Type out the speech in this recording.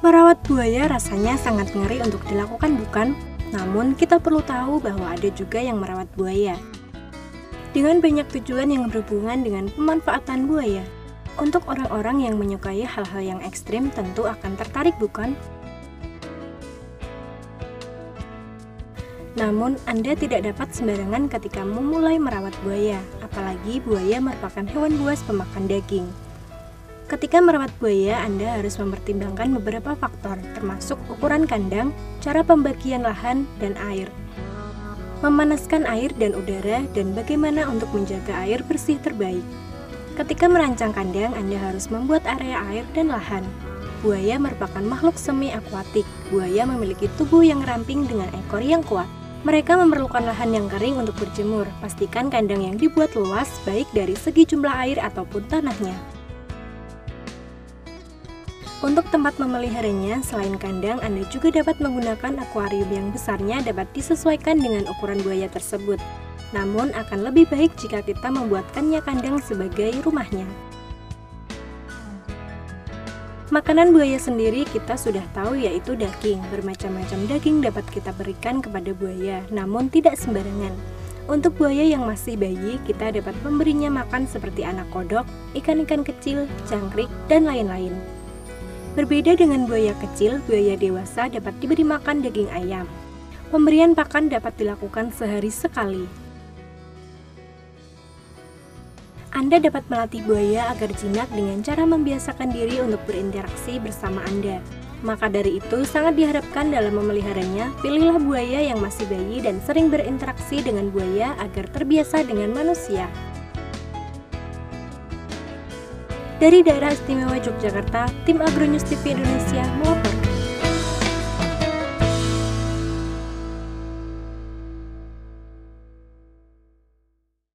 Merawat buaya rasanya sangat ngeri untuk dilakukan bukan? Namun kita perlu tahu bahwa ada juga yang merawat buaya. Dengan banyak tujuan yang berhubungan dengan pemanfaatan buaya. Untuk orang-orang yang menyukai hal-hal yang ekstrim tentu akan tertarik bukan? Namun, Anda tidak dapat sembarangan ketika memulai merawat buaya, apalagi buaya merupakan hewan buas pemakan daging. Ketika merawat buaya, Anda harus mempertimbangkan beberapa faktor, termasuk ukuran kandang, cara pembagian lahan, dan air. Memanaskan air dan udara, dan bagaimana untuk menjaga air bersih terbaik. Ketika merancang kandang, Anda harus membuat area air dan lahan. Buaya merupakan makhluk semi-akuatik. Buaya memiliki tubuh yang ramping dengan ekor yang kuat. Mereka memerlukan lahan yang kering untuk berjemur. Pastikan kandang yang dibuat luas, baik dari segi jumlah air ataupun tanahnya. Untuk tempat memeliharanya, selain kandang, Anda juga dapat menggunakan akuarium yang besarnya dapat disesuaikan dengan ukuran buaya tersebut. Namun, akan lebih baik jika kita membuatkannya kandang sebagai rumahnya. Makanan buaya sendiri kita sudah tahu yaitu daging. Bermacam-macam daging dapat kita berikan kepada buaya, namun tidak sembarangan. Untuk buaya yang masih bayi, kita dapat memberinya makan seperti anak kodok, ikan-ikan kecil, jangkrik, dan lain-lain. Berbeda dengan buaya kecil, buaya dewasa dapat diberi makan daging ayam. Pemberian pakan dapat dilakukan sehari sekali. Anda dapat melatih buaya agar jinak dengan cara membiasakan diri untuk berinteraksi bersama Anda. Maka dari itu, sangat diharapkan dalam memeliharanya, pilihlah buaya yang masih bayi dan sering berinteraksi dengan buaya agar terbiasa dengan manusia. Dari daerah istimewa Yogyakarta, tim Agronews TV Indonesia.